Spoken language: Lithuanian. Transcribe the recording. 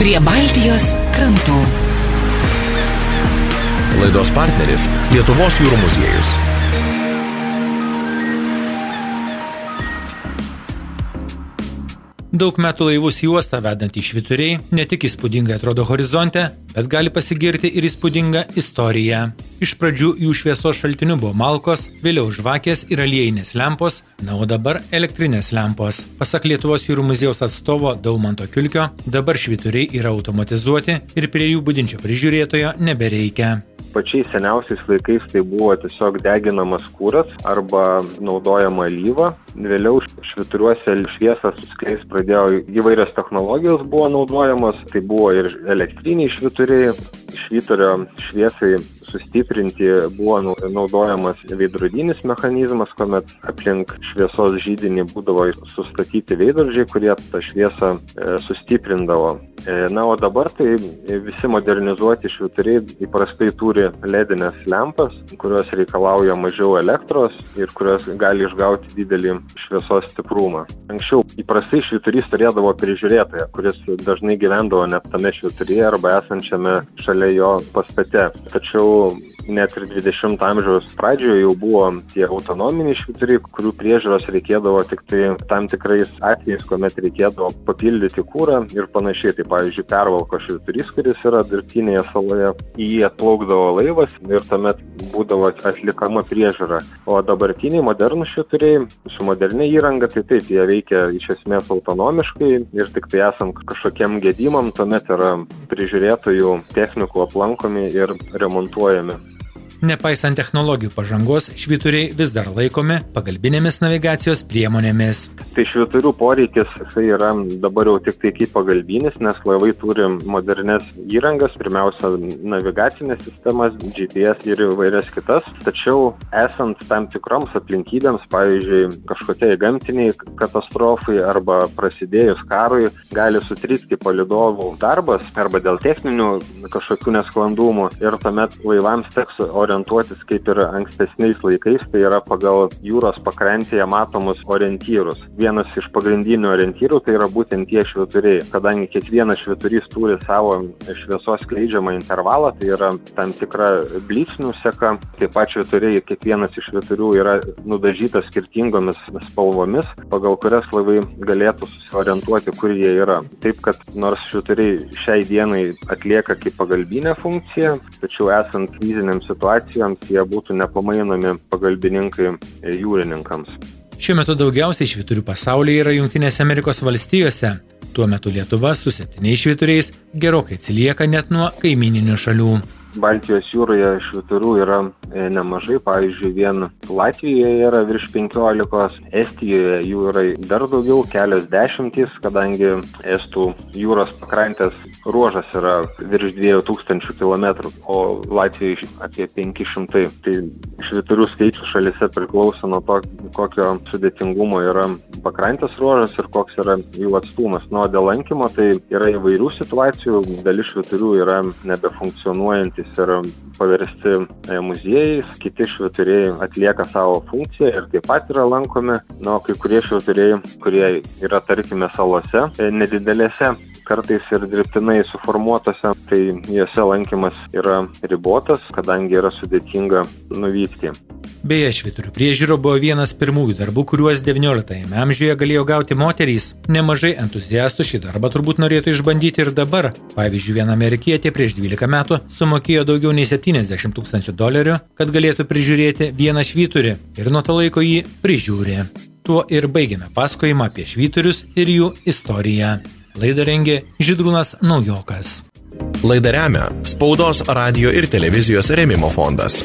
prie Baltijos krantų. Laidos partneris Lietuvos jūrų muziejus. Daug metų laivus į uostą vedantys švituriai ne tik įspūdingai atrodo horizonte, bet gali pasigirti ir įspūdinga istorija. Iš pradžių jų šviesos šaltiniu buvo malkos, vėliau žvakės ir aliejinės lempos, na o dabar elektrinės lempos. Pasak Lietuvos jūrų muziejaus atstovo Daumanto Kilkio, dabar švituriai yra automatizuoti ir prie jų būdinčio prižiūrėtojo nebereikia pačiais seniausiais laikais tai buvo tiesiog deginamas kūras arba naudojama alyva. Vėliau švituriuose šviesą suskleis pradėjo įvairios technologijos buvo naudojamos, tai buvo ir elektriniai švituriai, šviturio šviesai sustiprinti buvo naudojamas veidrodinis mechanizmas, kuomet aplink šviesos žydinį būdavo sustatyti veidrodžiai, kurie tą šviesą e, sustiprindavo. E, na, o dabar tai visi modernizuoti švituriai įprastai turi ledinės lempas, kurios reikalauja mažiau elektros ir kurios gali išgauti didelį šviesos stiprumą. Anksčiau įprastai šviturys turėdavo prižiūrėtoją, kuris dažnai gyvendavo net tame švituryje arba esančiame šalia jo pastate. Tačiau net ir 20 amžiaus pradžioje jau buvo tie autonominiai švyturiai, kurių priežiūros reikėdavo tik tai tam tikrais atvejais, kuomet reikėdavo papildyti kūrą ir panašiai. Tai pavyzdžiui, pervalko švyturys, kuris yra dirbtinėje saloje, į jį atplaukdavo laivas ir tuomet būdavo atlikama priežiūra. O dabartiniai modernų švyturiai su modernia įranga, tai taip, jie veikia iš esmės autonomiškai ir tik tai esant kažkokiem gedimam, tuomet yra prižiūrėtojų technikų aplankomi ir remontuojami. Nepaisant technologijų pažangos, švyturiai vis dar laikomi pagalbinėmis navigacijos priemonėmis. Tai švyturių poreikis jisai yra dabar jau tik tai kaip pagalbinis, nes laivai turi modernes įrangas, pirmiausia navigacinės sistemas, GPS ir įvairias kitas. Tačiau esant tam tikroms aplinkybėms, pavyzdžiui, kažkokiai gamtiniai katastrofai arba prasidėjus karui, gali sutrikti palidovų darbas arba dėl techninių kažkokių nesklandumų ir tuomet laivams teks orientuotis orientuotis kaip ir ankstesniais laikais, tai yra pagal jūros pakrantėje matomus orientyrus. Vienas iš pagrindinių orientyrų tai yra būtent tie švituriai, kadangi kiekvienas šviturys turi savo šviesos skleidžiamą intervalą, tai yra tam tikra blyksnių seka, taip pat švituriai, kiekvienas iš šviturių yra nudažytas skirtingomis spalvomis, pagal kurias laivai galėtų susiorientuoti, kur jie yra. Taip, kad nors švituriai šiai dienai atlieka kaip pagalbinę funkciją, tačiau esant krizinėms situacijoms, operacijoms jie būtų nepamainomi pagalbininkai jūrininkams. Šiuo metu daugiausiai šviturių pasaulyje yra Junktinėse Amerikos valstijose. Tuo metu Lietuva su septyniais švituriais gerokai atsilieka net nuo kaimininių šalių. Baltijos jūroje šviturių yra e, nemažai, pavyzdžiui, vien Latvijoje yra virš 15, Estijoje jų yra dar daugiau, kelios dešimtys, kadangi Estų jūros pakrantės ruožas yra virš 2000 km, o Latvijoje apie 500. Tai šviturių skaičius šalise priklauso nuo to, kokio sudėtingumo yra pakrantės ruožas ir koks yra jų atstumas. Nuo dėl lankymo tai yra įvairių situacijų, dalis šviturių yra nebefunkcionuojantys patys yra paversti e, muziejais, kiti švituriai atlieka savo funkciją ir taip pat yra lankomi, na, kai kurie švituriai, kurie yra, tarkime, salose, e, nedidelėse, kartais ir dirbtinai suformuotose, tai juose lankymas yra ribotas, kadangi yra sudėtinga nuvykti. Beje, šviturių priežiūro buvo vienas pirmųjų darbų, kuriuos XIX amžiuje galėjo gauti moterys. Nemažai entuziastų šį darbą turbūt norėtų išbandyti ir dabar. Pavyzdžiui, viena amerikietė prieš 12 metų sumokėjo daugiau nei 70 tūkstančių dolerių, kad galėtų prižiūrėti vieną švyturį ir nuo to laiko jį prižiūrė. Tuo ir baigiame pasakojimą apie švyturius ir jų istoriją. Laidą rengė Žydrūnas Naujokas. Laidą remia Spaudos, radio ir televizijos remimo fondas.